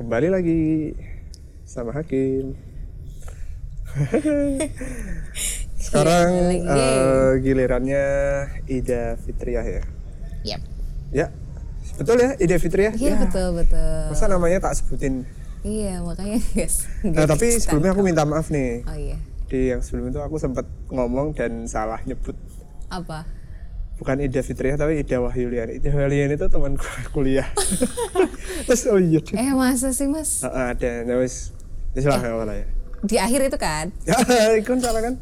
Kembali lagi sama Hakim. Sekarang eh, gilirannya Ida Fitriah ya. Yap. Ya, betul ya Ida Fitriah? Iya Ya. betul betul. Masa namanya tak sebutin? Iya makanya guys. Nah, tapi sebelumnya aku minta maaf nih. Oh iya. Di yang sebelum itu aku sempat ngomong dan salah nyebut. Apa? Bukan Ida Fitriah tapi Ida Wahyuliani. Ida Wahyuliani itu teman kuliah. Terus oh iya. Eh masa sih mas? Ah, ada, nah wis. Wis lah nggak apa-apa ya. Di akhir itu kan? Ya, itu kan salah kan?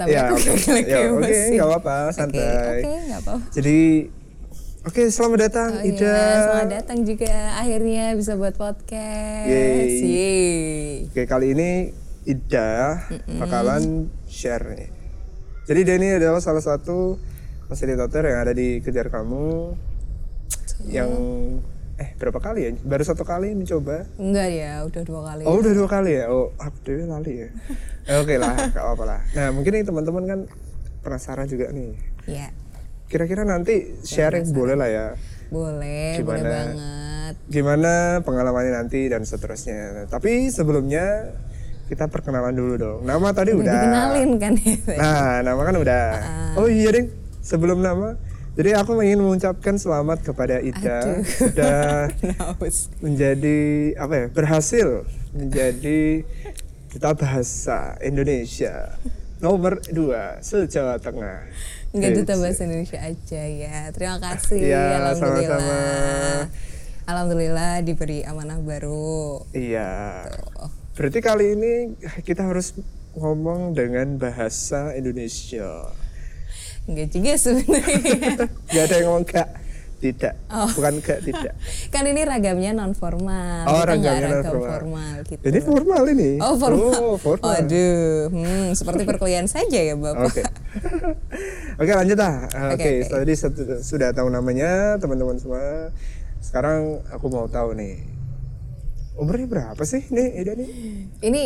Tapi Ya, aku oke. lagi Ya, oke, nggak apa-apa, santai. Oke nggak apa-apa. Jadi Oke, selamat datang Oh Ida. iya, selamat datang juga akhirnya bisa buat podcast. Yeay. Yeay. Oke, kali ini Ida bakalan share nih. Jadi Ida ini adalah salah satu fasilitator yang ada di Kejar Kamu yang eh berapa kali ya? Baru satu kali mencoba. Enggak ya, udah dua kali. Oh, udah dua kali ya? Oh, aku dewe lali ya. Eh, Oke lah, gak apa-apa lah. Nah, mungkin nih teman-teman kan penasaran juga nih. Iya. Kira-kira nanti sharing boleh lah ya. Boleh, boleh Gimana? banget. Gimana pengalamannya nanti dan seterusnya. Tapi sebelumnya kita perkenalan dulu dong. Nama tadi Udah udah. dikenalin kan ya. Nah, nama kan udah. Oh iya ding, sebelum nama. Jadi aku ingin mengucapkan selamat kepada Ida sudah Naus. menjadi apa ya berhasil menjadi duta bahasa Indonesia nomor dua se Jawa Tengah. Enggak duta bahasa Indonesia aja ya. Terima kasih. Iya, Alhamdulillah. sama-sama. Alhamdulillah diberi amanah baru. Iya. Tuh. Berarti kali ini kita harus ngomong dengan bahasa Indonesia. Enggak juga sebenarnya. Gak ada yang ngomong gak, tidak, Oh. bukan gak tidak. kan ini ragamnya non formal. Oh, Kita ragamnya ragam non-formal. formal gitu. Jadi formal ini. Oh formal. Oh, formal. Aduh, hmm, seperti perkuliahan saja ya bapak. Oke. Oke lanjut lah. Oke, Oke, oke. tadi satu- sudah tahu namanya teman-teman semua. Sekarang aku mau tahu nih. Umurnya berapa sih nih Ida nih? Ini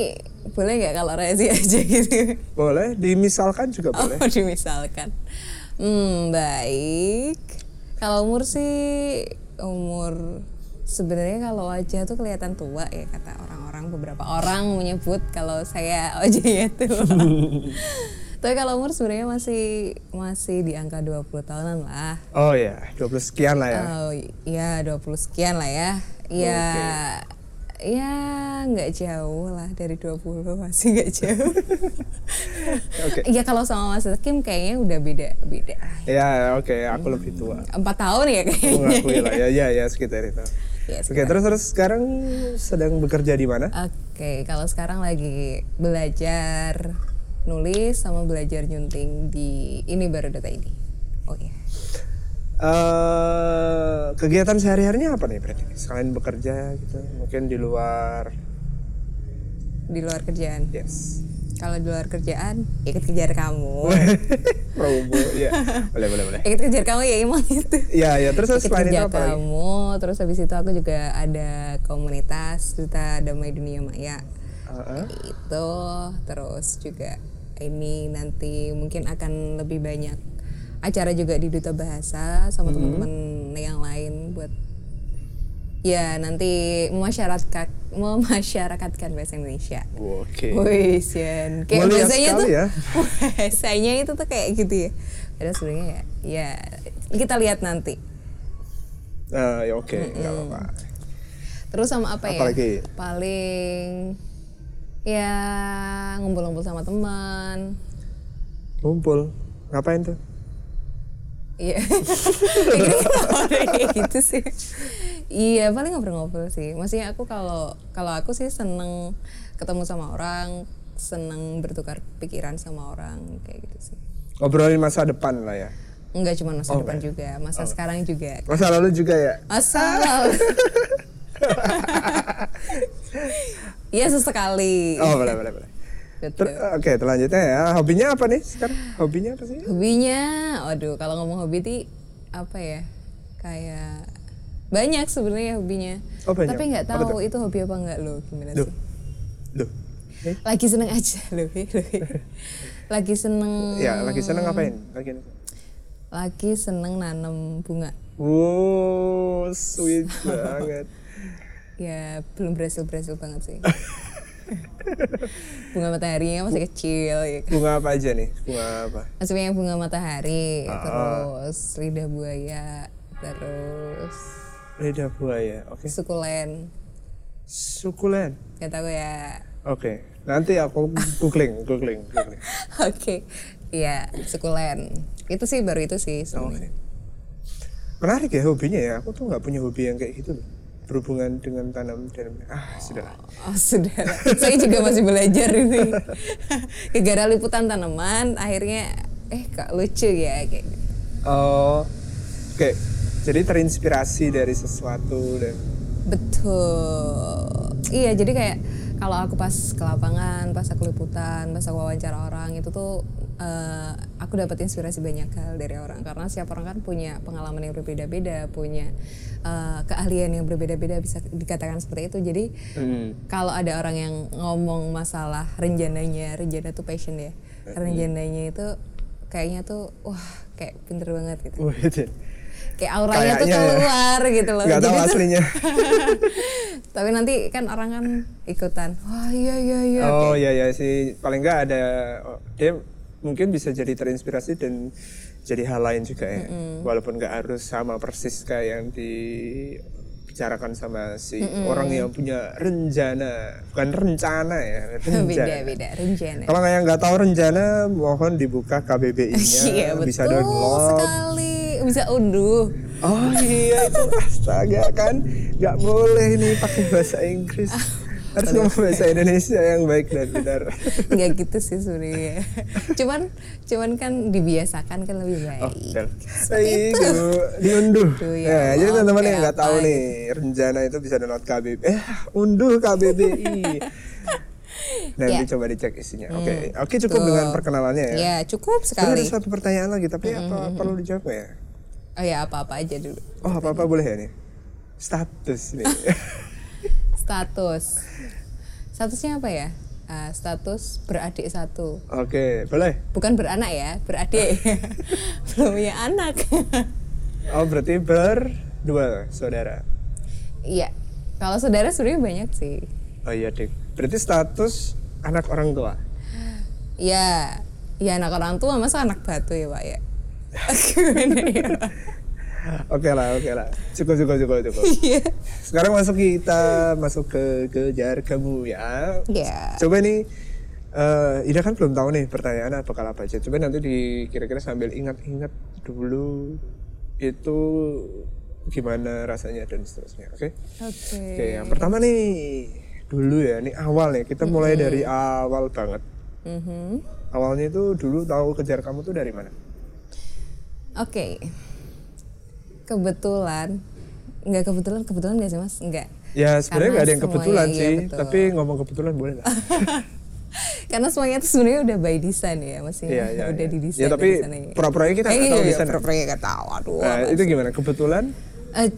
boleh nggak kalau rahasia aja gitu? Boleh dimisalkan juga Oh, boleh. dimisalkan. Hmm, baik. Kalau umur sih umur sebenarnya kalau wajah tuh kelihatan tua ya kata orang-orang beberapa orang menyebut kalau saya wajahnya tua. Tapi kalau umur sebenarnya masih masih di angka 20 tahunan lah. Oh ya, 20 sekian lah ya. Oh iya 20 sekian lah ya. Ya ya nggak jauh lah dari 20 masih nggak jauh. Oke. Iya kalau sama Mas Kim kayaknya udah beda beda. Ya, oke, aku lebih tua. Empat tahun ya Aku kayaknya. ngakui lah. Ya, ya, ya sekitar itu. Ya, Oke, terus terus sekarang sedang bekerja di mana? Oke, kalau sekarang lagi belajar nulis sama belajar nyunting di ini baru data ini. Oh iya. Eh kegiatan sehari-harinya apa nih berarti? Selain bekerja gitu, mungkin di luar. Di luar kerjaan. Yes. Kalau di luar kerjaan, ikut kejar kamu. Promo, ya. Boleh, boleh, boleh. ikut kejar kamu ya emang itu. Ya, ya. Terus Ikut selain itu apa lagi? kamu, terus habis itu aku juga ada komunitas duta damai dunia maya. Heeh. itu terus juga ini nanti mungkin akan lebih banyak acara juga di duta bahasa sama teman-teman yang lain buat ya nanti memasyarakatkan memasyarakatkan bahasa Indonesia. Oke. Wih, Sian. Kayak sekali tuh ya. bahasanya itu tuh kayak gitu ya. Padahal sebenarnya ya, ya kita lihat nanti. Eh, ya oke, nggak apa-apa. Terus sama apa, ya? Apalagi? Paling ya ngumpul-ngumpul sama teman. Ngumpul. Ngapain tuh? Iya. Kenapa kayak gitu sih? Iya, paling ngobrol-ngobrol sih. Maksudnya aku kalau kalau aku sih seneng ketemu sama orang, seneng bertukar pikiran sama orang kayak gitu sih. Ngobrolin masa depan lah ya. Enggak cuma masa Oh, depan enggak. juga, masa sekarang juga. Masa lalu juga ya? Asal. Iya sesekali. Oh, boleh, boleh, boleh. Ter- Oke, selanjutnya ya. Hobinya apa nih sekarang? Hobinya apa sih? Hobinya, waduh kalau ngomong hobi ti apa ya? Kayak banyak sebenarnya hobinya. Oh, banyak. Tapi nggak tahu itu hobi apa nggak lo gimana Duh. sih? Duh. Eh? Lagi seneng aja loh, loh. Lagi seneng. Ya, lagi seneng ngapain? Lagi lagi seneng nanam bunga. Wow, sweet banget. Ya belum berhasil berhasil banget sih. bunga mataharinya masih kecil ya kan. Bunga apa aja nih? Bunga apa? Maksudnya bunga matahari, Ah. terus lidah buaya, terus Lidah buaya. Oke. sukulen. Sukulen. Gak tahu ya. Oke. Nanti aku googling, googling, googling. Oke, iya sukulen. Itu sih baru itu sih Oke. sebenarnya. Menarik ya hobinya ya. Aku tuh nggak punya hobi yang kayak gitu loh. Berhubungan dengan tanam dan ah sudah. Oh sudah, saya juga masih belajar ini. Gara liputan tanaman, akhirnya eh kok lucu ya kayak. gitu. Oh, oke. Jadi terinspirasi dari sesuatu dan Betul. Iya, jadi kayak kalau aku pas ke lapangan, pas aku liputan, pas aku wawancara orang itu tuh eh, aku dapat inspirasi banyak hal dari orang karena setiap orang kan punya pengalaman yang berbeda-beda, punya eh, keahlian yang berbeda-beda bisa dikatakan seperti itu. Jadi hmm. kalau ada orang yang ngomong masalah renjananya, renjana tuh passion ya. Renjananya itu kayaknya tuh wah kayak pinter banget gitu. Kayak auranya tuh Kayaknya ya. keluar gitu loh. Tahu Jadi tuh- aslinya. tapi nanti kan orang kan ikutan. Wah iya iya iya. Oh iya ya sih. Paling nggak ada dia mungkin bisa jadi terinspirasi dan jadi hal lain juga ya. Walaupun nggak harus sama persis kayak yang dibicarakan sama si orang yang punya rencana. Bukan rencana ya beda rencana. beda rencana. Kalau yang nggak tahu rencana mohon dibuka KBBI-nya iya bisa download. sekali bisa unduh oh iya itu astaga kan nggak boleh nih pakai bahasa Inggris harus ngomong bahasa Indonesia yang baik dan benar nggak gitu sih sebenarnya cuman cuman kan dibiasakan kan lebih baik Oh, dan itu diunduh. Tuh, ya, ya jadi teman-teman yang nggak tahu nih, rencana itu bisa download KBB. Eh, unduh KBBI. Nanti Ya. coba dicek isinya. Oke, oke cukup Tuh. dengan perkenalannya ya. ya cukup Sebenarnya ada sekali satu pertanyaan lagi, tapi apa perlu dijawab nggak ya? Oh ya apa apa aja dulu Oh, apa-apa boleh ya nih? Status nih. status statusnya apa ya Ah, status beradik satu Oke, boleh. bukan beranak ya beradik belum punya anak Oh, berarti berdua saudara. Iya, kalau saudara sebenarnya banyak sih. Oh iya, Dik. Berarti status anak orang tua. Ya, ya anak orang tua masa anak batu ya pak ya. Oke lah, oke lah. Cukup, cukup, cukup, cukup. Iya. Sekarang masuk kita masuk ke kejar kamu ya. Ya. Coba nih, eh Ida kan belum tahu nih pertanyaan apa kalau apa aja. Coba nanti di kira-kira sambil ingat-ingat dulu itu gimana rasanya dan seterusnya. Oke? Oke. Oke, yang pertama nih dulu ya, ini awal ya. Kita mulai dari awal banget. Mhm. Awalnya itu dulu tahu kejar kamu tuh dari mana? Oke. Kebetulan, nggak kebetulan, kebetulan nggak sih mas? Nggak. Ya sebenarnya nggak ada yang kebetulan iya, sih, betul. tapi ngomong kebetulan boleh lah. Karena semuanya itu sebenarnya udah by design ya, masih Iya, iya, udah iya. didesain. Ya, tapi ya. pura-puranya kita nggak Eh, tahu iya, di iya, sana. Pura-puranya nggak tahu. Aduh. Nah, itu sih? gimana? Kebetulan? Eh,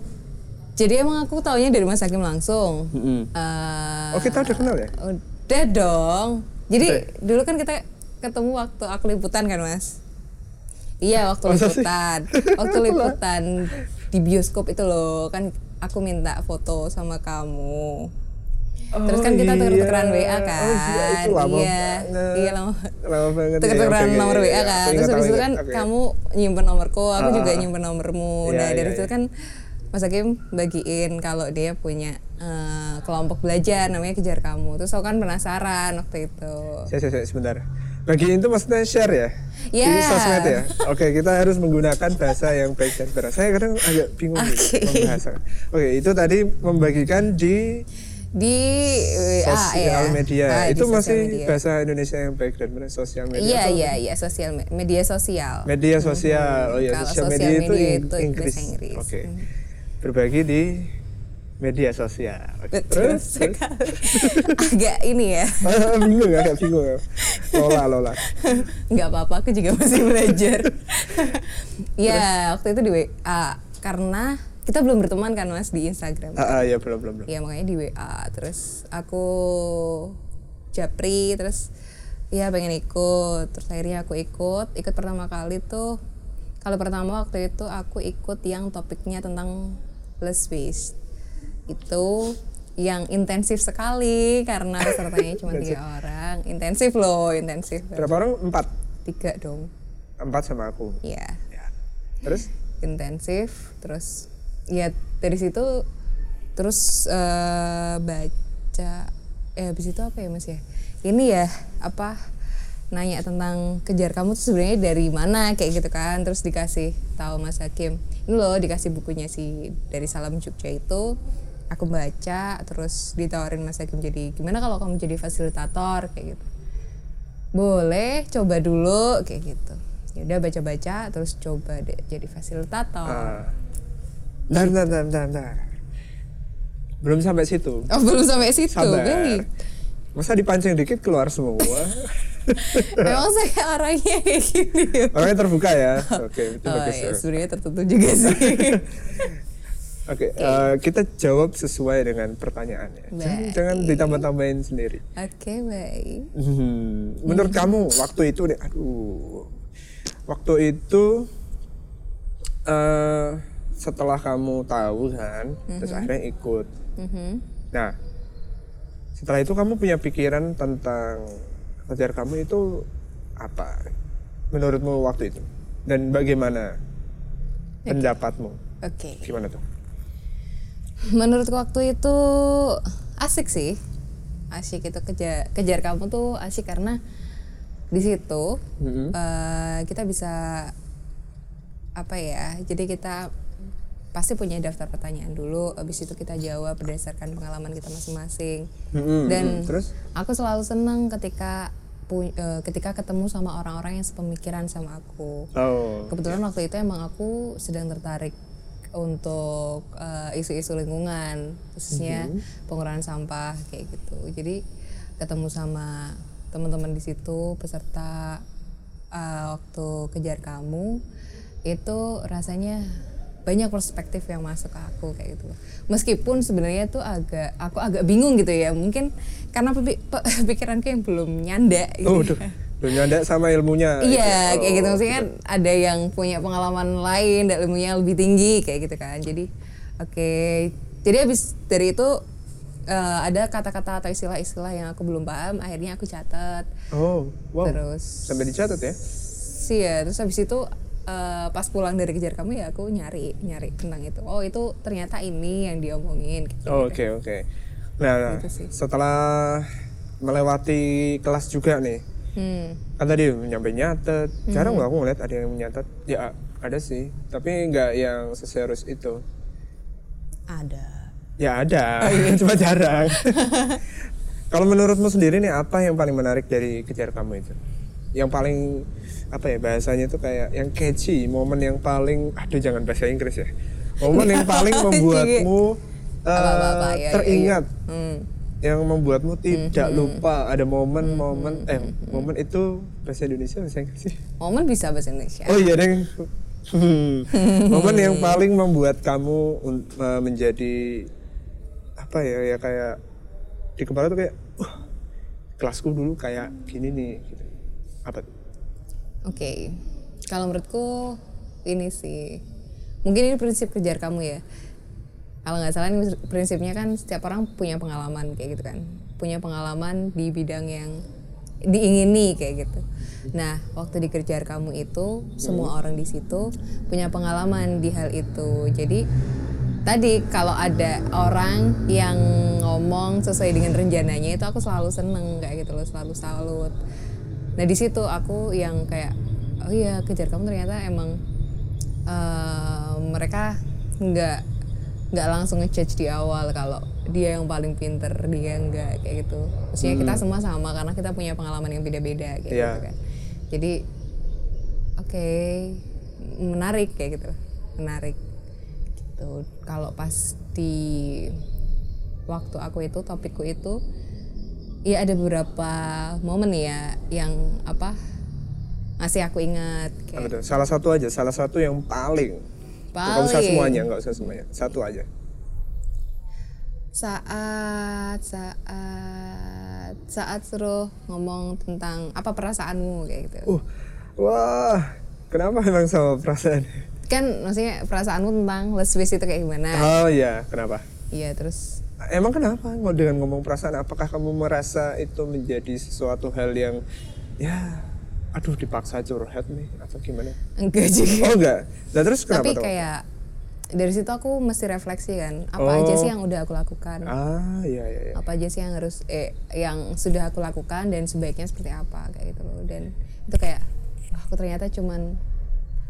jadi emang aku taunya dari Mas Hakim langsung. Mm-mm. Eh, Oh kita udah kenal ya? Udah dong. Jadi dulu kan kita ketemu waktu aku liputan kan mas? Iya waktu Masa sih? liputan. waktu liputan di bioskop itu loh kan aku minta foto sama kamu. Terus kan kita tuker-tukeran WA kan. Oh iya, itu lama iya, banget. iya lama. Lama banget. ya. Tuker-tukeran Oke, oke, nomor iya, WA iya. kan. Terus habis itu kan oke. kamu nyimpen nomorku, aku Ah, juga ah. nyimpen nomormu. Iya, nah dari iya, situ iya. kan Mas Hakim bagiin kalau dia punya eh, kelompok belajar namanya kejar kamu. Terus aku kan penasaran waktu itu. Saya, sebentar. Bagiin itu maksudnya share ya? Iya. Di sosmed ya? Oke, kita harus menggunakan bahasa yang baik dan benar. Saya kadang agak bingung nih Oke. membahasakan. Oke, itu tadi membagikan di Di WA sosial ya. media. Ah, itu masih media. bahasa Indonesia yang baik dan benar, sosial media. Iya iya iya sosial me- media sosial. Media sosial. Oh iya, sosial sosial media, itu, media ing- itu Inggris. Inggris. Oke. Berbagi di media sosial. Oke, Betul Terus. Agak ini ya. Ah, bingung agak bingung. Lola, Lola. nggak apa-apa aku juga masih belajar ya waktu itu di WA karena kita belum berteman kan mas di Instagram Ah, ah, ya belum belum belum. ya makanya di WA terus aku japri terus ya pengen ikut terus akhirnya aku ikut ikut pertama kali tuh Kalau pertama waktu itu aku ikut yang topiknya tentang less waste. Itu yang intensif sekali karena pesertanya cuma tiga orang. Intensif loh, intensif. Berapa orang? Empat. Tiga dong. Empat sama aku. Iya. Ya. Terus? Intensif, terus ya dari situ terus eh, baca eh habis itu apa ya Mas ya? Ini ya apa nanya tentang kejar kamu tuh sebenarnya dari mana kayak gitu kan terus dikasih tahu Mas Hakim ini loh dikasih bukunya si dari Salam Jogja itu aku baca terus ditawarin Mas Hakim jadi gimana kalau kamu jadi fasilitator kayak gitu boleh coba dulu kayak gitu ya udah baca-baca terus coba deh jadi fasilitator Ah. Bentar, bentar, bentar, bentar, bentar. Belum sampai situ. oh belum sampai situ Sabar. baik Masa dipancing dikit keluar semua. emang saya orangnya kayak gini ya? Orangnya terbuka ya. Oke, itu oh bagus. ya ya. sebenarnya tertutup juga sih Oke, eh, kita jawab sesuai dengan pertanyaannya. Jangan, Baik. jangan ditambah-tambahin sendiri. oke baik Hmm, menurut kamu waktu itu, nih, aduh, waktu itu eh setelah kamu tahu kan, terus akhirnya ikut. Mhm. Nah, setelah itu kamu punya pikiran tentang kejar kamu itu apa? Menurutmu waktu itu dan bagaimana pendapatmu? oke Gimana tuh? Menurut waktu itu asik sih asik itu kejar kejar kamu tuh asik karena di situ Mm-mm. eh, kita bisa apa ya jadi kita pasti punya daftar pertanyaan dulu habis itu kita jawab berdasarkan pengalaman kita masing-masing Mm-mm, dan mm-mm. terus? aku selalu senang ketika pu- eh, ketika ketemu sama orang-orang yang sepemikiran sama aku Oh, kebetulan waktu itu emang aku sedang tertarik untuk eh, isu-isu lingkungan khususnya pengurangan sampah kayak gitu. Jadi ketemu sama teman-teman di situ peserta eh, waktu kejar kamu itu rasanya banyak perspektif yang masuk ke aku kayak gitu. Meskipun sebenarnya tuh agak aku agak bingung gitu ya. Mungkin karena pikiranku yang belum nyanda gitu oh, belum nyanda sama ilmunya. Iya, itu. kayak gitu Oh, maksudnya kan ada yang punya pengalaman lain dan ilmunya lebih tinggi kayak gitu kan. Jadi oke. Jadi habis dari itu eh, ada kata-kata atau istilah-istilah yang aku belum paham, akhirnya aku catat. Oh, wow. Terus Sampai dicatat ya? sih ya, terus habis itu eh, pas pulang dari kejar kamu ya aku nyari nyari tentang itu. Oh, itu ternyata ini yang diomongin gitu. Oh, Oke, oke. Nah, Gitu sih. setelah melewati kelas juga nih, Hmm. kan tadi nyampe nyatet. Jarang loh aku ngeliat ada yang menyatet. Ya ada sih, tapi nggak yang seserius itu. Ada. Ya ada, cuma jarang. Kalau menurutmu sendiri nih apa yang paling menarik dari kejar kamu itu? Yang paling apa ya bahasanya itu kayak yang catchy, momen yang paling aduh jangan bahasa Inggris ya. Momen yang paling membuatmu eh, Apa-apa, ya, ya, teringat, Hmm. Yang membuatmu tidak lupa ada momen-momen eh momen itu bahasa Indonesia bahasa Inggris sih. Momen bisa bahasa Indonesia. Oh iya deng. Hmm. Momen yang paling membuat kamu menjadi apa ya ya kayak di kepala tuh kayak wah kelasku dulu kayak gini nih gitu. Apa? tuh? Oke, kalau menurutku ini sih mungkin ini prinsip kejar kamu ya. Kalau nggak salah prinsipnya kan setiap orang punya pengalaman kayak gitu kan, punya pengalaman di bidang yang diingini kayak gitu. Nah, waktu dikejar kamu itu semua orang di situ punya pengalaman di hal itu. Jadi tadi kalau ada orang yang ngomong sesuai dengan rencananya itu aku selalu seneng kayak gitu loh, selalu salut. Nah di situ aku yang kayak oh iya kejar kamu ternyata emang eh, mereka nggak nggak langsung ngejudge di awal kalau dia yang paling pinter dia enggak kayak gitu. Maksudnya kita semua sama karena kita punya pengalaman yang beda-beda kayak Iya. gitu kan. Jadi oke menarik kayak gitu menarik gitu. Kalau pas di waktu aku itu topikku itu ya ada beberapa momen ya yang apa masih aku ingat kayak? Salah satu aja, salah satu yang paling. Nggak usah Paling. semuanya, nggak usah semuanya. Satu aja. saat saat saat suruh ngomong tentang apa perasaanmu kayak gitu Uh, wah, Kenapa emang sama perasaan? kan maksudnya perasaanmu tentang lesbian itu kayak gimana Oh iya, kenapa? iya terus Emang kenapa? Dengan ngomong perasaan, apakah kamu merasa itu menjadi sesuatu hal yang ya, aduh dipaksa curhat nih atau gimana? enggak juga Oh enggak. Nah terus kenapa tapi kayak dari situ aku mesti refleksi kan apa Oh. aja sih yang udah aku lakukan Ah iya iya. iya. apa aja sih yang harus eh yang sudah aku lakukan dan sebaiknya seperti apa kayak gitu loh dan itu kayak wah aku ternyata cuman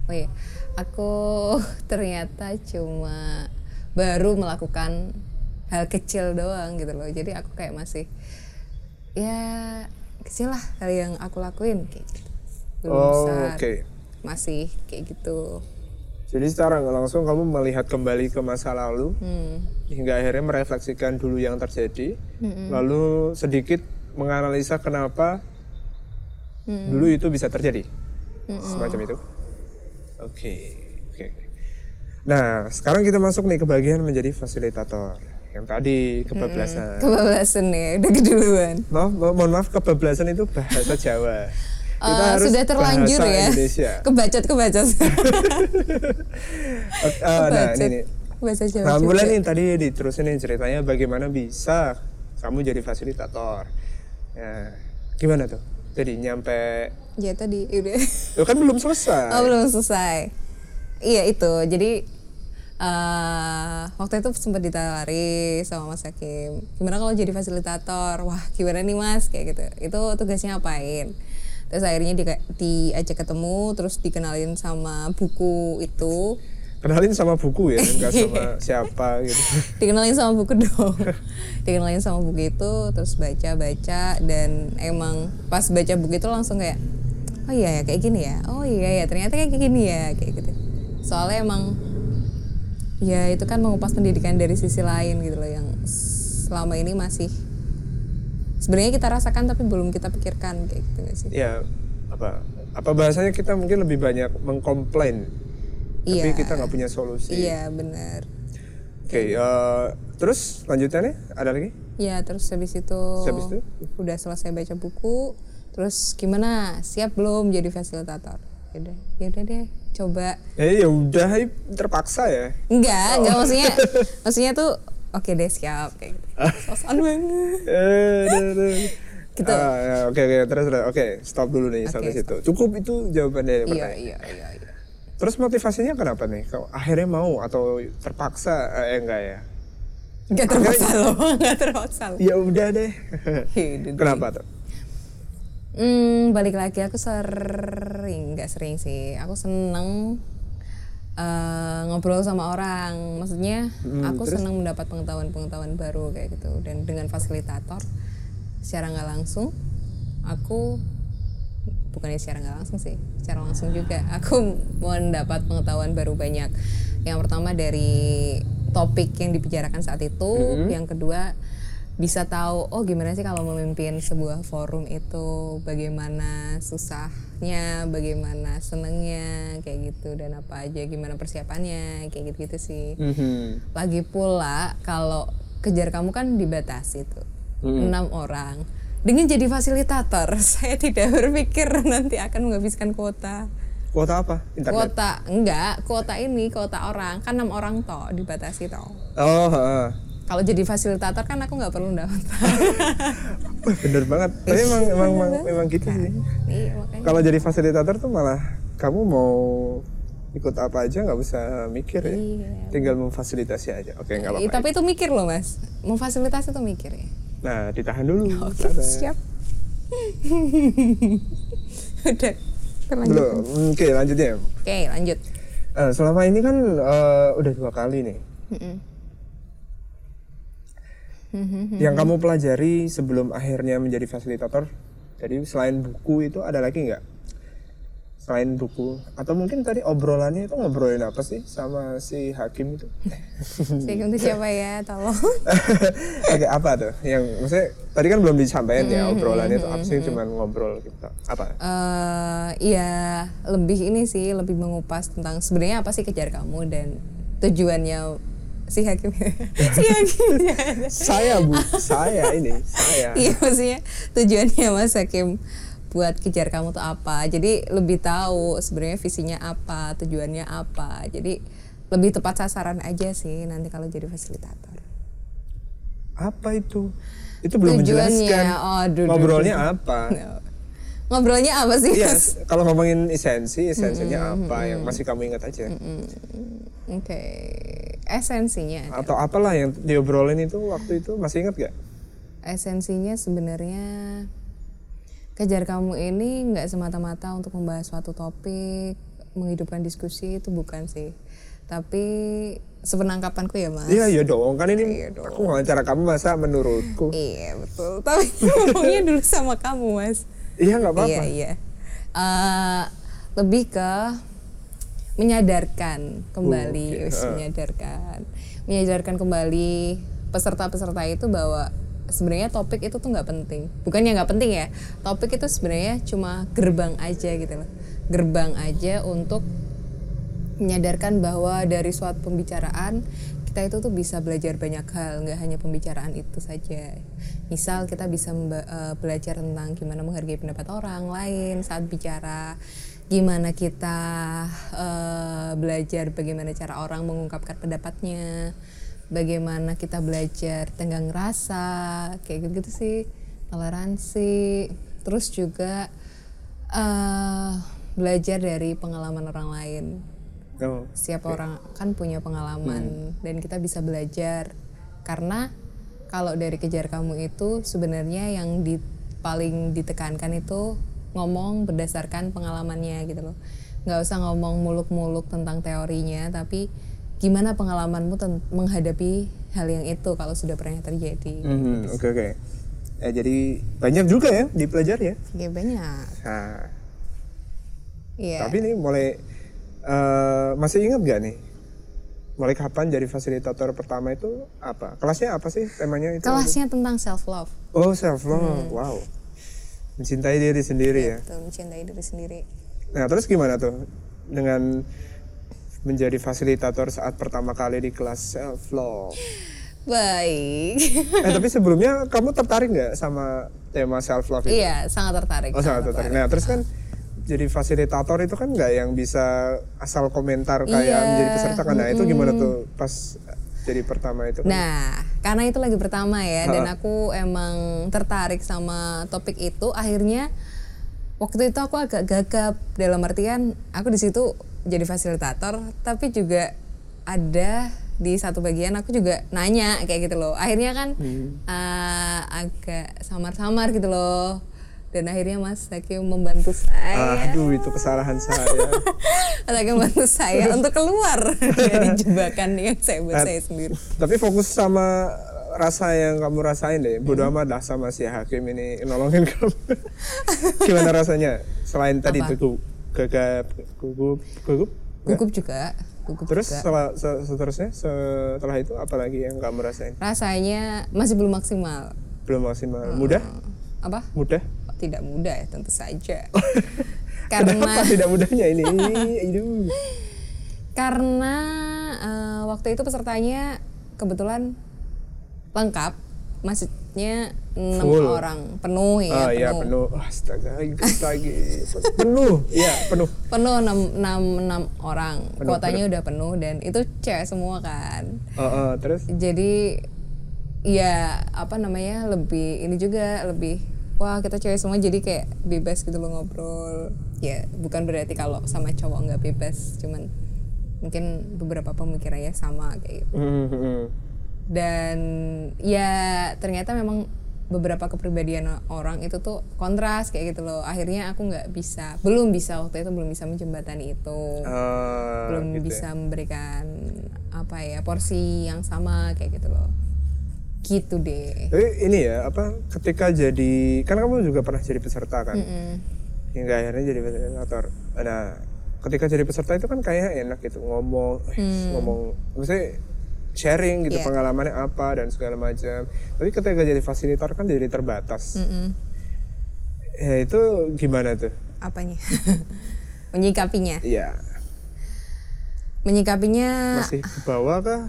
oh iya aku ternyata cuma baru melakukan hal kecil doang gitu loh jadi aku kayak masih ya kecil lah hal yang aku lakuin kayak gitu belum Oh, besar oke. masih kayak gitu Jadi secara nggak langsung kamu melihat kembali ke masa lalu hmm. hingga akhirnya merefleksikan dulu yang terjadi, lalu sedikit menganalisa kenapa dulu itu bisa terjadi, semacam itu. Oke, oke. oke. Nah, sekarang kita masuk nih ke bagian menjadi fasilitator. Yang tadi kebablasan. kebablasan ya udah keduluan Maaf, mo- mohon maaf kebablasan itu bahasa Jawa. Kita Eh, harus sudah terlanjur bahasa ya. Indonesia. kebacot kebacot Oke, ah, nah, ini nih. bahasa Jawa Nah, mulai nih tadi diterusin nih ceritanya bagaimana bisa kamu jadi fasilitator. Ya, gimana tuh? Jadi nyampe, ya tadi udah lo kan belum selesai. oh belum selesai. Iya itu. Jadi eh waktu itu sempat ditawari sama Mas Hakim. Gimana kalau jadi fasilitator? Wah gimana nih Mas? Kayak gitu. Itu tugasnya apain terus akhirnya di, diajak ketemu terus dikenalin sama buku itu. Kenalin sama buku ya, enggak sama siapa gitu. dikenalin sama buku dong. Dikenalin sama buku itu terus baca baca dan emang pas baca buku itu langsung kayak oh iya ya kayak gini ya? Oh iya ya ternyata kayak gini ya kayak gitu. Soalnya emang ya itu kan mengupas pendidikan dari sisi lain gitu loh yang selama ini masih sebenarnya kita rasakan tapi belum kita pikirkan kayak gitu gak sih Ya, apa apa bahasanya kita mungkin lebih banyak mengkomplain, tapi Iya. kita nggak punya solusi. iya benar Oke, eh, terus lanjutannya ada lagi? Ya terus habis itu, Habis itu? udah selesai baca buku, terus gimana? Siap belum jadi fasilitator? Yaudah, yaudah deh, coba. Eh ya udah, terpaksa ya. Enggak, enggak maksudnya, maksudnya tuh oke deh siap kayak gitu. Sosan banget. Eh. Gitu. Ah, ya, oke oke terus terus oke stop dulu nih sampai Oke, situ. Cukup itu jawaban dari Iya pertanyaan. iya iya. iya. Terus motivasinya kenapa nih? Kau akhirnya mau atau terpaksa? Eh enggak ya? Enggak terpaksa loh, enggak terpaksa loh. Ya udah deh. Kenapa tuh? Hmm, balik lagi aku sering, nggak sering sih. Aku seneng eh, ngobrol sama orang. Maksudnya aku seneng mendapat pengetahuan-pengetahuan baru kayak gitu. Dan dengan fasilitator, secara nggak langsung, aku bukannya secara nggak langsung sih, secara langsung juga aku mendapat pengetahuan baru banyak. Yang pertama dari topik yang dibicarakan saat itu, yang kedua bisa tahu oh gimana sih kalau memimpin sebuah forum itu? Bagaimana susahnya? Bagaimana senengnya? Kayak gitu. Dan apa aja? Gimana persiapannya? Kayak gitu gitu sih. Mhm. lagi pula kalau kejar kamu kan dibatasi tuh. Enam orang. Dengan jadi fasilitator saya tidak berpikir nanti akan menghabiskan kuota. Kuota apa? Internet. kuota. Enggak. Kuota ini kuota orang. Kan enam orang toh dibatasi toh. Oh, heeh. Kalau jadi fasilitator kan aku nggak perlu daftar Wah, bener banget. Tapi emang emang emang, emang gitu sih. iya Kalau jadi fasilitator tuh malah kamu mau ikut apa aja nggak usah mikir ya. Iya. Tinggal memfasilitasi aja. Oke, nggak Ih, apa-apa. tapi itu mikir loh mas memfasilitasi itu mikir ya Nah, ditahan dulu. oke Sabar. siap udah lanjut Belum. Oke, lanjutnya. oke lanjut Eh, selama ini kan eh, udah dua kali nih. Yang kamu pelajari sebelum akhirnya menjadi fasilitator, jadi selain buku itu ada lagi nggak? Selain buku, atau mungkin tadi obrolannya itu ngobrolin apa sih sama si hakim itu? Saya untuk siapa ya tolong Oke, apa tuh? Yang maksudnya tadi kan belum disampaikan ya obrolannya itu apa sih? Cuman ngobrol gitu. Apa? eh iya lebih ini sih lebih mengupas tentang sebenarnya apa sih kejar kamu dan tujuannya si hakim si hakim Saya bu, saya ini, saya. iya maksudnya tujuannya mas hakim buat kejar kamu tuh apa. Jadi lebih tahu sebenarnya visinya apa, tujuannya apa. Jadi lebih tepat sasaran aja sih nanti kalau jadi fasilitator. Apa itu? Itu belum Tujuannya, menjelaskan. oh, Ngobrolnya apa? Ngobrolnya apa sih? Iya, Mas? kalau ngomongin esensi, esensinya apa yang masih kamu ingat aja? Oke, esensinya. Atau apalah yang diobrolin itu waktu itu masih ingat gak? Esensinya sebenarnya kejar kamu ini nggak semata-mata untuk membahas suatu topik, menghidupkan diskusi itu bukan sih. Tapi sepenangkapanku ya mas. Iya, iya dong. Kan ini Iya dong. aku wawancara kamu masa menurutku. Iya betul. Tapi ngomongnya dulu sama kamu mas. Iya nggak apa-apa. Iya iya. Eh, lebih ke menyadarkan kembali, Oke, wis, heeh. menyadarkan, menyadarkan kembali peserta-peserta itu bahwa sebenarnya topik itu tuh nggak penting. Bukannya nggak penting ya, topik itu sebenarnya cuma gerbang aja gitu loh, gerbang aja untuk menyadarkan bahwa dari suatu pembicaraan kita itu tuh bisa belajar banyak hal nggak hanya pembicaraan itu saja. Misal kita bisa eh, belajar tentang gimana menghargai pendapat orang lain saat bicara gimana kita eh, belajar bagaimana cara orang mengungkapkan pendapatnya bagaimana kita belajar tenggang rasa kayak gitu, gitu sih toleransi. Terus juga eh belajar dari pengalaman orang lain. Oh, setiap orang kan punya pengalaman dan kita bisa belajar. Karena kalau dari kejar kamu itu sebenarnya yang di paling ditekankan itu ngomong berdasarkan pengalamannya gitu loh nggak usah ngomong muluk-muluk tentang teorinya tapi gimana pengalamanmu menghadapi hal yang itu kalau sudah pernah terjadi mhm, oke oke. Ya, jadi banyak juga ya dipelajari ya. ya banyak Nah, iya tapi nih mulai eh, masih ingat gak nih? Mulai kapan jadi fasilitator pertama itu apa? Kelasnya apa sih temanya itu? kelasnya tentang self love Oh self love, wow. Mencintai diri sendiri ya. tuh mencintai diri sendiri Nah terus gimana tuh dengan menjadi fasilitator saat pertama kali di kelas self love? baik eh tapi sebelumnya kamu tertarik nggak sama tema self love itu? Iya, sangat tertarik. Oh sangat tertarik. Nah terus kan jadi fasilitator itu kan nggak yang bisa asal komentar kayak Iya, menjadi peserta kan? Nah itu gimana tuh pas jadi pertama itu? kan? Nah, karena itu lagi pertama ya, dan aku emang tertarik sama topik itu. Akhirnya waktu itu aku agak gagap dalam artian aku di situ jadi fasilitator, tapi juga ada di satu bagian aku juga nanya kayak gitu loh. Akhirnya kan eh, agak samar-samar gitu loh. Dan akhirnya Mas Hakim membantu saya. Aduh itu kesalahan saya. Lagi membantu saya untuk keluar dari jebakan yang saya buat saya sendiri. Tapi fokus sama rasa yang kamu rasain deh. Bodo amat lah sama si hakim ini nolongin kamu. Gimana rasanya? Selain tadi Apa? itu gagap, gugup, gugup. Gugup juga, gugup Terus juga. setelah, se- seterusnya setelah itu apa lagi yang kamu rasain? Rasanya masih belum maksimal. Belum maksimal. Mudah? Apa? Mudah? Tidak mudah ya, tentu saja. karena Kenapa tidak mudahnya ini? Aduh. karena eh, waktu itu pesertanya kebetulan lengkap, maksudnya enam orang penuh ya, iya penuh. penuh. Astaga, lagi penuh. Iya penuh. Penuh enam, enam, enam orang, Penuh, kuotanya udah penuh dan itu cewek semua kan. Oh, oh, terus? jadi ya apa namanya lebih ini juga lebih wah kita cewek semua jadi kayak bebas gitu loh ngobrol. Ya bukan berarti kalau sama cowok nggak bebas cuman mungkin beberapa pemikirannya sama kayak gitu. Hmm, hmm, hmm. dan ya ternyata memang beberapa kepribadian orang itu tuh kontras kayak gitu loh. Akhirnya aku nggak bisa belum bisa waktu itu belum bisa menjembatani itu. Ah, belum gitu ya. bisa memberikan apa ya porsi yang sama kayak gitu loh gitu deh Tapi ini ya apa ketika jadi kan kamu juga pernah jadi peserta kan Mm-mm. hingga akhirnya jadi fasilitator. Nah ketika jadi peserta itu kan kayak enak gitu ngomong eh, ngomong maksudnya sharing gitu Hmm. Iya. pengalamannya apa dan segala macam. Tapi ketika jadi fasilitator kan jadi terbatas. Mm-mm. Ya itu gimana tuh? apanya menyikapinya Iya menyikapinya masih ke bawah kah?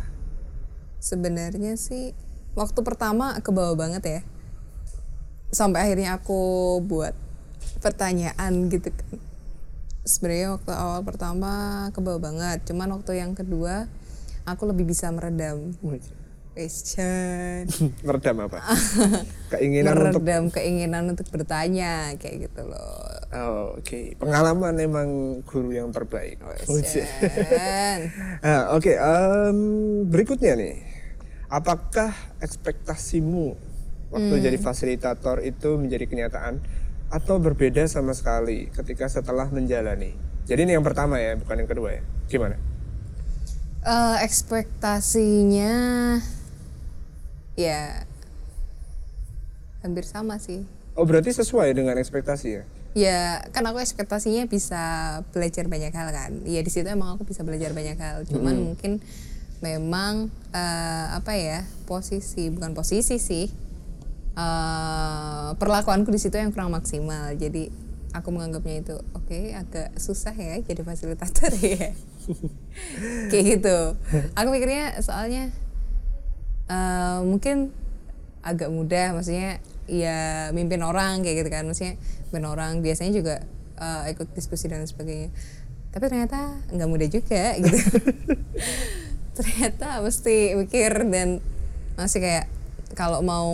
sebenarnya sih waktu pertama ke bawah banget ya. Sampai akhirnya aku buat pertanyaan gitu kan. Sebenarnya waktu awal pertama kebawa banget cuman waktu yang kedua aku lebih bisa meredam. Question meredam apa? Keinginan untuk meredam keinginan untuk bertanya kayak gitu loh. Oh, oke. Pengalaman emang guru yang terbaik. Question. Ah, oke em, berikutnya nih apakah ekspektasimu waktu Hmm. jadi fasilitator itu menjadi kenyataan atau berbeda sama sekali ketika setelah menjalani? Jadi ini yang pertama ya bukan yang kedua ya. Gimana? Eh, ekspektasinya ya hampir sama sih. Oh berarti sesuai dengan ekspektasi ya? Ya kan aku ekspektasinya bisa belajar banyak hal kan. Ya di situ emang aku bisa belajar banyak hal. Cuman mungkin memang eh, apa ya posisi bukan posisi sih eh, perlakuanku di situ yang kurang maksimal. Jadi aku menganggapnya itu oke agak susah ya jadi fasilitator ya. Kayak gitu. Aku mikirnya soalnya eh, mungkin agak mudah maksudnya ya mimpin orang kayak gitu kan. Maksudnya mimpin orang biasanya juga eh, ikut diskusi dan sebagainya. Tapi ternyata nggak mudah juga gitu ternyata mesti mikir dan masih kayak kalau mau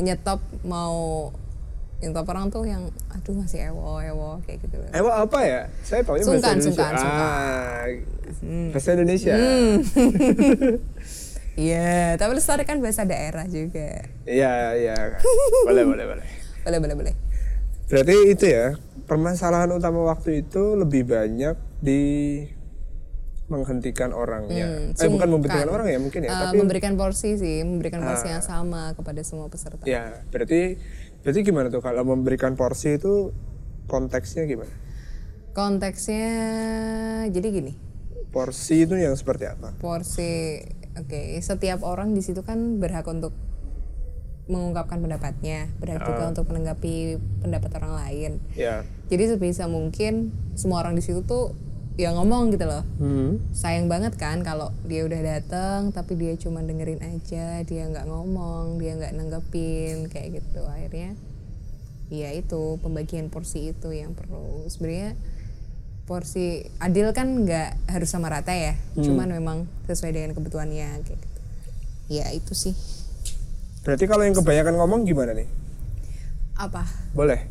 nyetop mau nyetop orang tuh yang aduh masih ewo ewo kayak gitu wah, apa ya? Saya tahu bahasa Sungkan, Indonesia. sungkan, sungkan. Ah, bahasa Indonesia. Iya, tapi lestarikan bahasa daerah juga. Iya, iya. Boleh, boleh, boleh. Boleh, boleh, boleh. Berarti itu ya, permasalahan utama waktu itu lebih banyak di menghentikan orangnya. eh bukan memberikan orang ya mungkin ya, Eh, tapi memberikan porsi sih, memberikan porsi yang sama kepada semua peserta. ya berarti berarti gimana tuh kalau memberikan porsi itu konteksnya gimana? Konteksnya jadi gini, Porsi itu yang seperti apa? porsi oke, setiap orang di situ kan berhak untuk mengungkapkan pendapatnya, berhak juga untuk menanggapi pendapat orang lain. Ya. Jadi sebisa mungkin semua orang di situ tuh ya ngomong gitu loh. Hmm. sayang banget kan kalau dia udah datang tapi dia cuma dengerin aja dia nggak ngomong dia nggak nanggepin kayak gitu akhirnya ya itu pembagian porsi itu yang perlu sebenarnya porsi adil kan nggak harus sama rata ya cuman memang sesuai dengan kebutuhannya kayak gitu ya itu sih Berarti kalau yang kebanyakan ngomong gimana nih? apa Boleh.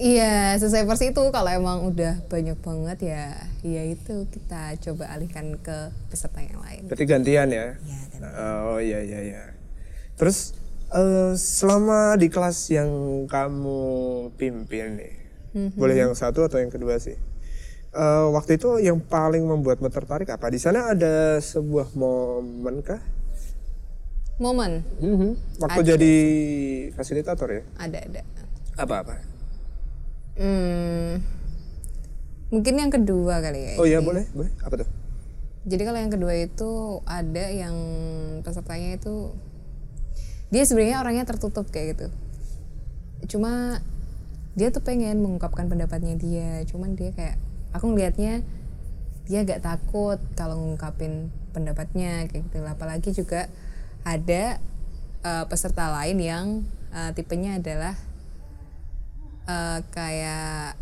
Iya, sesuai porsi itu kalau emang udah banyak banget ya, ya itu kita coba alihkan ke peserta yang lain. Berarti gantian ya? Ya, dan Oh iya iya iya. Terus eh, selama di kelas yang kamu pimpin nih, boleh yang satu atau yang kedua sih? Eh, waktu itu yang paling membuatmu tertarik apa? Di sana ada sebuah momen kah? momen Waktu jadi fasilitator ya? ada ada. Apa apa? Hmm, mungkin yang kedua kali ya. Oh iya boleh boleh. Apa tuh? Jadi kalau yang kedua itu ada yang pesertanya itu dia sebenarnya orangnya tertutup kayak gitu. Cuma dia tuh pengen mengungkapkan pendapatnya dia, cuman dia kayak aku ngelihatnya dia agak takut kalau ngungkapin pendapatnya kayak gitu. Apalagi juga ada eh, peserta lain yang eh, tipenya adalah eh, kayak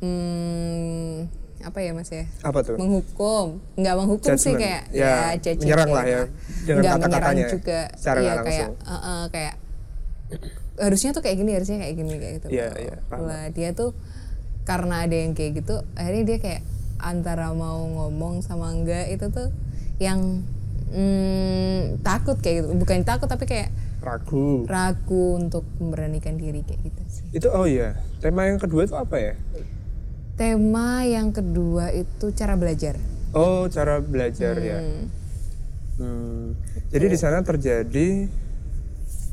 hmm, apa ya mas ya? Apa tuh? menghukum nggak menghukum sih Judgment. kayak Ya, judging menyerang lah ya, gitu. dengan nggak kata-katanya, juga secara Iya, nggak kayak eh, eh, kayak harusnya tuh kayak gini harusnya kayak gini kayak gitu Iya, iya, paham. Lah, dia tuh karena ada yang kayak gitu akhirnya dia kayak antara mau ngomong sama enggak itu tuh yang mm, takut kayak gitu bukan takut tapi kayak Ragu. ragu untuk memberanikan diri kayak gitu sih Itu oh iya. Tema yang kedua itu apa ya? tema yang kedua itu cara belajar Oh cara belajar ya. Hmm. Hmm, Jadi di sana terjadi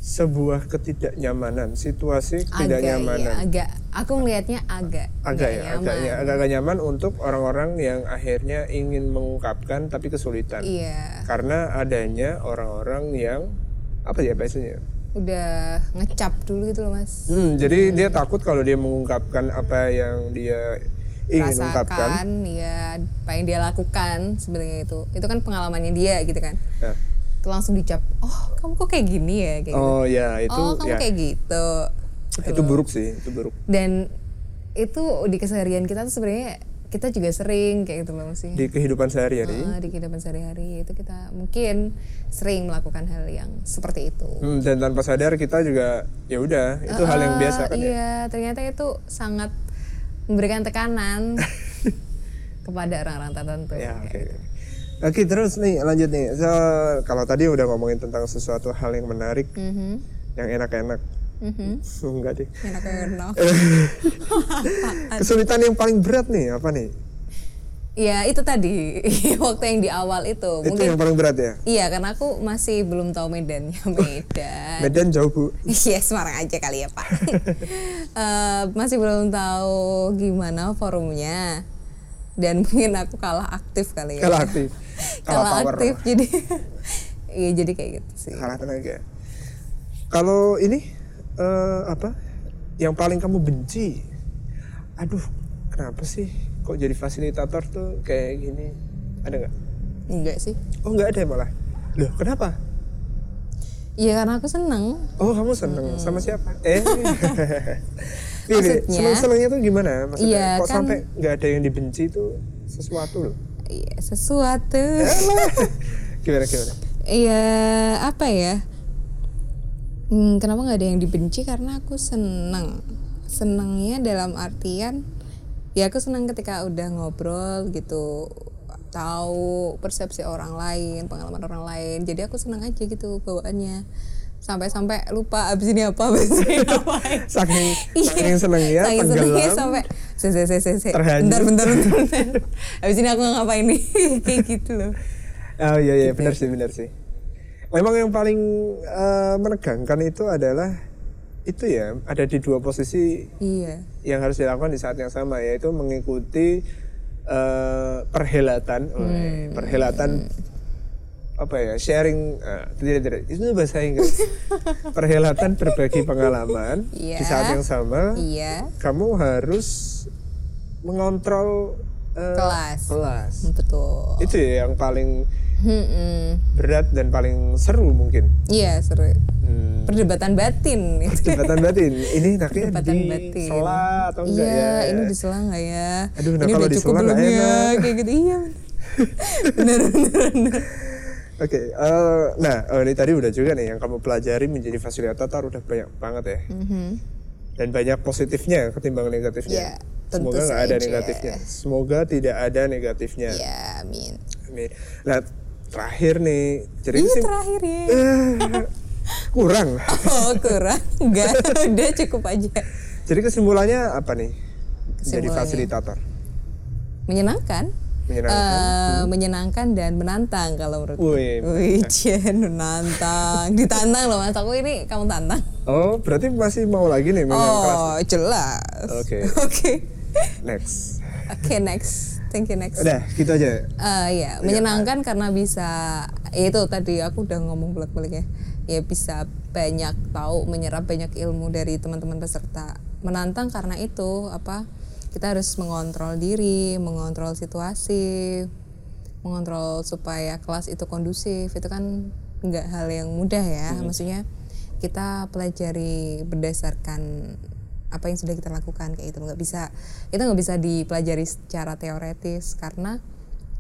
sebuah ketidaknyamanan, situasi agak ketidaknyamanan. ya, agak aku ngelihatnya agak agak ya, nyaman. agak ya, agak gak nyaman untuk orang-orang yang akhirnya ingin mengungkapkan tapi kesulitan. iya Karena adanya orang-orang yang apa ya bahasanya? udah ngecap dulu gitu loh mas Hmm, jadi dia takut kalau dia mengungkapkan apa yang dia ingin ungkapkan. rasakan ya apa yang dia lakukan sebenarnya itu itu kan pengalamannya dia gitu kan Nah, itu langsung dicap oh kamu kok kayak gini ya? Kayak gitu. Oh ya itu oh kamu ya. kayak gitu. Itu buruk sih itu buruk. Dan itu di keseharian kita tuh sebenarnya kita juga sering kayak gitu loh sih di kehidupan sehari-hari? Ah, di kehidupan sehari-hari itu kita mungkin sering melakukan hal yang seperti itu. Hmm, dan tanpa sadar kita juga ya udah itu hal yang Ah, biasa kan ya? iya ternyata itu sangat memberikan tekanan kepada orang-orang tertentu. Ya oke oke terus nih lanjut nih. So, kalau tadi udah ngomongin tentang sesuatu hal yang menarik Mhm, yang enak-enak. Mhm. enggak deh enak-enak. Kesulitan yang paling berat nih apa nih? Ya itu tadi. Waktu yang di awal itu. Itu mungkin yang paling berat ya? Iya karena aku masih belum tahu medannya. Medan. Medan jauh bu. Iya Semarang aja kali ya Pak. Eh, masih belum tahu gimana forumnya dan mungkin aku kalah aktif kali ya. kalah aktif. Kalah power. aktif jadi iya jadi kayak gitu sih. kalah tenaga. Kalau ini eh, apa yang paling kamu benci? Aduh kenapa sih kok jadi fasilitator tuh kayak gini? Ada nggak? Enggak sih. oh nggak ada malah. Loh kenapa? Iya karena aku seneng. oh kamu seneng? Sama siapa? Eh Maksudnya- seneng senengnya tuh gimana maksudnya Iya, kok kan- sampai nggak ada yang dibenci tuh sesuatu loh Iya sesuatu. gimana gimana Iya apa ya? Hmm, kenapa nggak ada yang dibenci? Karena aku seneng. Senengnya dalam artian ya aku senang ketika udah ngobrol gitu tahu persepsi orang lain pengalaman orang lain jadi aku senang aja gitu bawaannya sampai-sampai lupa abis ini apa abis ini apa saking saking senengnya Saking senengnya sampai se se se se, bentar bentar bentar, abis ini aku ngapain nih. Kayak gitu loh. Oh iya iya benar sih benar sih. Memang yang paling eh, menegangkan itu adalah itu ya ada di dua posisi iya. yang harus dilakukan di saat yang sama yaitu mengikuti eh, perhelatan. Oh, perhelatan apa ya sharing eh, tidak tidak. Itu bahasa Inggris. Perhelatan berbagi pengalaman di Iya. saat yang sama. Iya. Kamu harus mengontrol eh, Kelas. kelas. Betul. Itu ya yang paling Hmm-mm. berat dan paling seru mungkin. Iya seru. Hmm. perdebatan batin. Perdebatan batin. Ini naknya perdebatan di batin. sela atau enggak iya ya? ini disela nggak ya? Aduh, nah ini kalau udah cukup disela belum ya enak. kayak gitu. Iya bener bener Oke, eh, nah oh, ini tadi udah juga nih yang kamu pelajari menjadi fasilitator udah banyak banget ya, Mhm. dan banyak positifnya ketimbang negatifnya. Ya, tentu Semoga nggak ada negatifnya. Semoga tidak ada negatifnya. ya amin Amin. Nah terakhir nih, jadi kesim- terakhir ya Eh, kurang. oh kurang enggak udah cukup aja Jadi kesimpulannya apa nih? Jadi Kesimpulannya. fasilitator. menyenangkan Menyenangkan. Eh, menyenangkan dan menantang kalau menurut Wih, Wih, Jen, menantang. Ditantang loh mas, aku ini kamu tantang. Oh, berarti masih mau lagi nih megang kelas. Oh, jelas. Oke. Oke. Next. Oke, next. Thank you, next. Udah, gitu aja. Eh, ya, menyenangkan karena bisa, ya itu tadi aku udah ngomong bolak-balik ya. Ya bisa banyak tahu, menyerap banyak ilmu dari teman-teman peserta. Menantang karena itu apa? Kita harus mengontrol diri, mengontrol situasi, mengontrol supaya kelas itu kondusif. Itu kan nggak hal yang mudah ya. Maksudnya kita pelajari berdasarkan apa yang sudah kita lakukan kayak itu nggak bisa itu nggak bisa dipelajari secara teoretis karena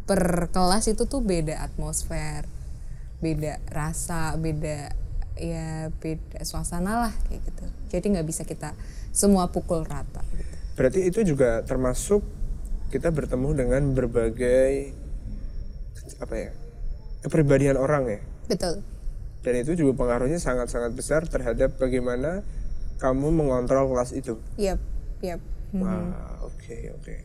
per kelas itu tuh beda atmosfer beda rasa beda ya beda suasana lah kayak gitu jadi nggak bisa kita semua pukul rata gitu. Berarti itu juga termasuk kita bertemu dengan berbagai apa ya? kepribadian orang ya. betul Dan itu juga pengaruhnya sangat-sangat besar terhadap bagaimana kamu mengontrol kelas itu. yap Hmm, Wah, oke oke.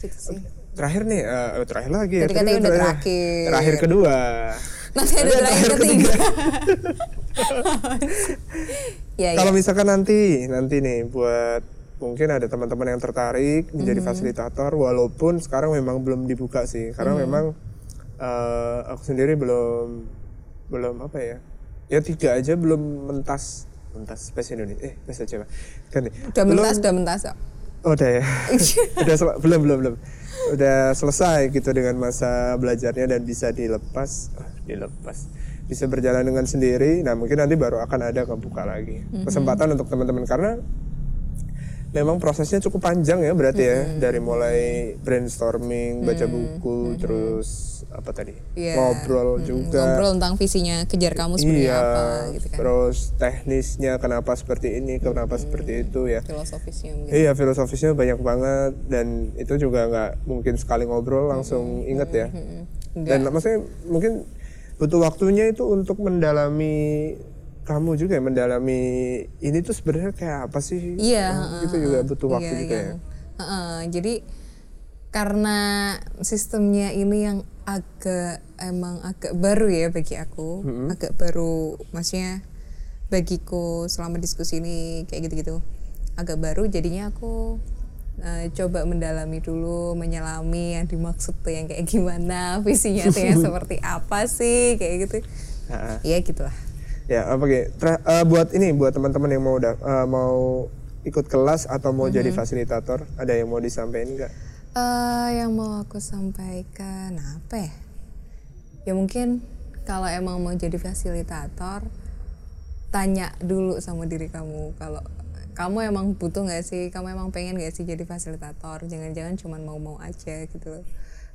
gitu sih Terakhir nih, eh, terakhir lagi ya. Tadi katanya kan udah terakhir. Terakhir kedua. nanti ada terakhir ketiga ya ya Kalau misalkan nanti nanti nih buat mungkin ada teman-teman yang tertarik menjadi Mm-hmm. fasilitator walaupun sekarang memang belum dibuka sih karena Mm-hmm. memang eh, aku sendiri belum belum apa ya ya tiga aja belum mentas mentas bahasa Indonesia eh bahasa Jawa. Kan nih udah belum mentas udah mentas kok. oh, udah ya? Udah sel- belum belum belum. Udah selesai gitu dengan masa belajarnya dan bisa dilepas ah, dilepas. Bisa berjalan dengan sendiri nah mungkin nanti baru akan ada kebuka lagi. Kesempatan untuk teman-teman karena memang prosesnya cukup panjang ya berarti ya. Dari mulai brainstorming baca buku terus apa tadi? Iya. ngobrol juga. Ngobrol tentang visinya kejar kamu seperti iya apa gitu kan. terus teknisnya kenapa seperti ini kenapa seperti itu ya. Filosofisnya mungkin. Iya filosofisnya banyak banget dan itu juga nggak mungkin sekali ngobrol langsung inget ya. Dan maksudnya mungkin butuh waktunya itu untuk mendalami kamu juga ya, mendalami ini tuh sebenarnya kayak apa sih? Iya, Oh, itu juga butuh waktu Iya, juga yang- ya. Heeh, jadi karena sistemnya ini yang agak emang agak baru ya bagi aku, agak baru, maksudnya bagiku selama diskusi ini kayak gitu-gitu, agak baru. Jadinya aku eh, coba mendalami dulu, menyelami yang dimaksud tuh yang kayak gimana, visinya tuh yang seperti apa sih, kayak gitu. Nah, Ya gitulah. Ya apa tra- eh, buat ini buat teman-teman yang mau eh, mau ikut kelas atau mau jadi fasilitator, ada yang mau disampaikan nggak? Eh, yang mau aku sampaikan apa ya? Ya mungkin kalau emang mau jadi fasilitator, tanya dulu sama diri kamu kalau kamu emang butuh nggak sih, kamu emang pengen nggak sih jadi fasilitator? Jangan-jangan cuma mau-mau aja gitu loh.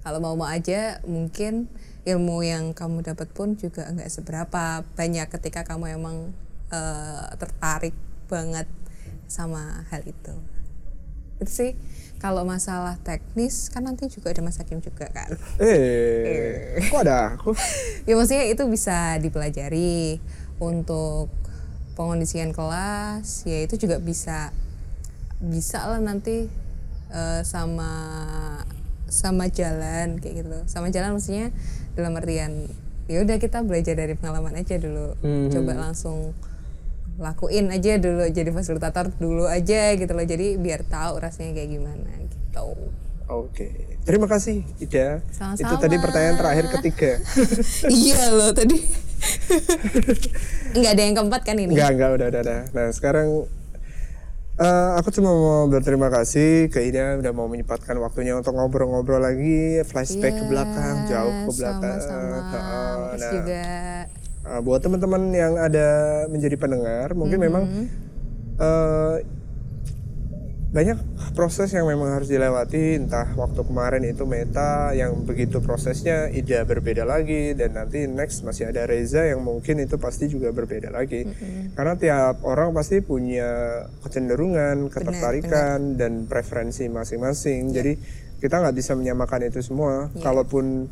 Kalau mau-mau aja, mungkin ilmu yang kamu dapat pun juga nggak seberapa. Banyak ketika kamu emang eh, tertarik banget sama hal itu. Itu sih kalau masalah teknis kan nanti juga ada Mas Hakim juga kan? Eh, kok ada aku? ya maksudnya itu bisa dipelajari untuk pengondisian kelas ya itu juga bisa bisa lah nanti eh, sama sama jalan kayak gitu sama jalan maksudnya dalam artian ya udah kita belajar dari pengalaman aja dulu coba langsung lakuin aja dulu jadi fasilitator dulu aja gitu loh jadi biar tahu rasanya kayak gimana gitu Oke, terima kasih Ida. Sama-sama. Itu tadi pertanyaan terakhir ketiga. iya loh tadi nggak ada yang keempat kan ini Enggak, enggak, udah, udah, udah. Nah, sekarang eh, aku cuma mau berterima kasih ke Ida udah mau menyempatkan waktunya untuk ngobrol-ngobrol lagi, flashback ke belakang, jauh ke belakang. Iya, sama-sama Terus nah, juga eh, buat teman-teman yang ada menjadi pendengar, mungkin memang eh, banyak proses yang memang harus dilewati entah waktu kemarin itu meta yang begitu prosesnya Ida berbeda lagi dan nanti next masih ada Reza yang mungkin itu pasti juga berbeda lagi. Karena tiap orang pasti punya kecenderungan ketertarikan dan preferensi masing-masing. Jadi kita nggak bisa menyamakan itu semua. Kalaupun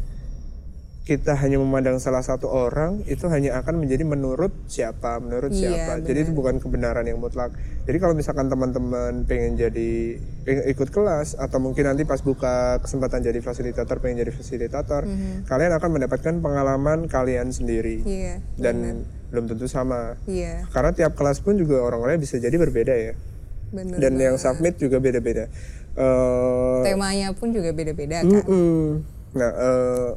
kita hanya memandang salah satu orang itu hanya akan menjadi menurut siapa menurut Iya, siapa. Jadi itu bukan kebenaran yang mutlak. Jadi kalau misalkan teman-teman pengen jadi pengen ikut kelas atau mungkin nanti pas buka kesempatan jadi fasilitator pengen jadi fasilitator Mhm. kalian akan mendapatkan pengalaman kalian sendiri. Iya dan belum tentu sama. Iya. Karena tiap kelas pun juga orang-orangnya bisa jadi berbeda ya. Bener dan yang submit juga beda-beda. Eh, temanya pun juga beda-beda kan? Mm-mm. Nah, eh,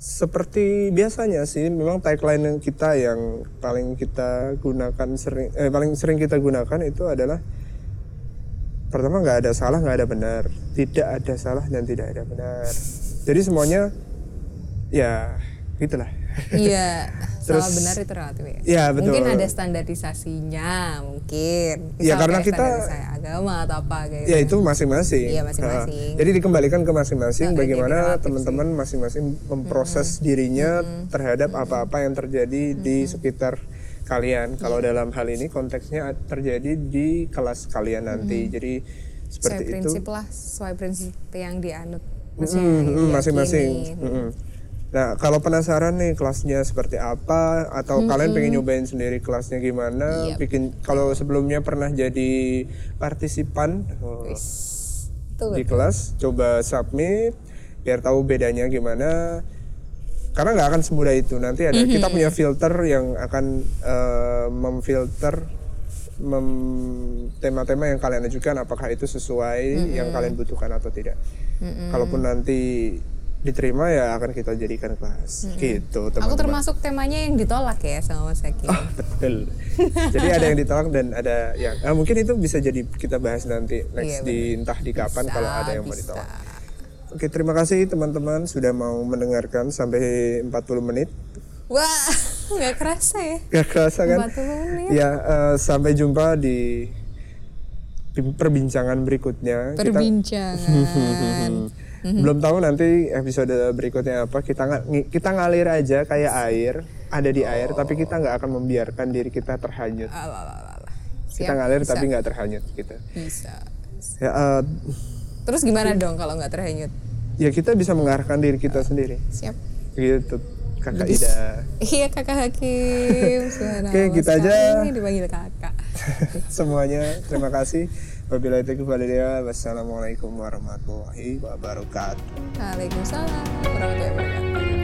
seperti biasanya sih, memang tagline yang kita yang paling kita gunakan sering, eh, paling sering kita gunakan itu adalah pertama nggak ada salah, nggak ada benar, tidak ada salah dan tidak ada benar. Jadi semuanya, ya gitulah. iya Terus- salah benar itu relatif ya Iya, betul. mungkin ada standarisasinya mungkin Iya, Misal karena kita- agama atau apa Ya gitu. itu masing-masing. Iya, masing-masing. Nah, jadi dikembalikan ke masing-masing jadi bagaimana relatif teman-teman masing-masing memproses dirinya terhadap apa-apa yang terjadi di sekitar kalian. Kalau Iya. dalam hal ini konteksnya terjadi di kelas kalian nanti. Jadi sesuai seperti itu. prinsip lah sesuai prinsip yang dianut maksudnya Mm, yang mm, diyakini. masing-masing. Mm-mm. Nah, kalau penasaran nih kelasnya seperti apa atau kalian pengen nyobain sendiri kelasnya gimana? Yap. Bikin kalau sebelumnya pernah jadi partisipan oh, di kelas, coba submit biar tahu bedanya gimana. Karena nggak akan semudah itu. Nanti ada kita punya filter yang akan eh, memfilter mem- tema-tema yang kalian ajukan apakah itu sesuai yang kalian butuhkan atau tidak. Kalaupun nanti diterima ya akan kita jadikan kelas. Gitu, aku teman-teman. termasuk temanya yang ditolak ya sama Mas Hakim Ah, betul. jadi ada yang ditolak dan ada yang ah, mungkin itu bisa jadi kita bahas nanti next Iya, di entah di kapan Bisa, kalau ada yang mau bisa. ditolak. Oke, terima kasih teman-teman sudah mau mendengarkan sampai 40 menit. wah Nggak kerasa ya? Gak kerasa kan? 40 menit. Ya, eh, sampai jumpa di perbincangan berikutnya. Kita- Perbincangan. belum tahu nanti episode berikutnya apa. Kita ngi- kita ngalir aja kayak air, ada di air, tapi kita nggak akan membiarkan diri kita terhanyut. Alalala. kita Siap, ngalir bisa. tapi nggak terhanyut gitu. Bisa. Ya, eh, Terus gimana dong kalau nggak terhanyut? ya kita bisa mengarahkan diri kita sendiri. Siap. Gitu, kakak Ida. Iya kakak Hakim. Oke, kita aja. Sekali dipanggil kakak. Semuanya, terima kasih. Wabillahi taufiq wal hidayah. Wassalamualaikum warahmatullahi wabarakatuh. Waalaikumsalam warahmatullahi wabarakatuh.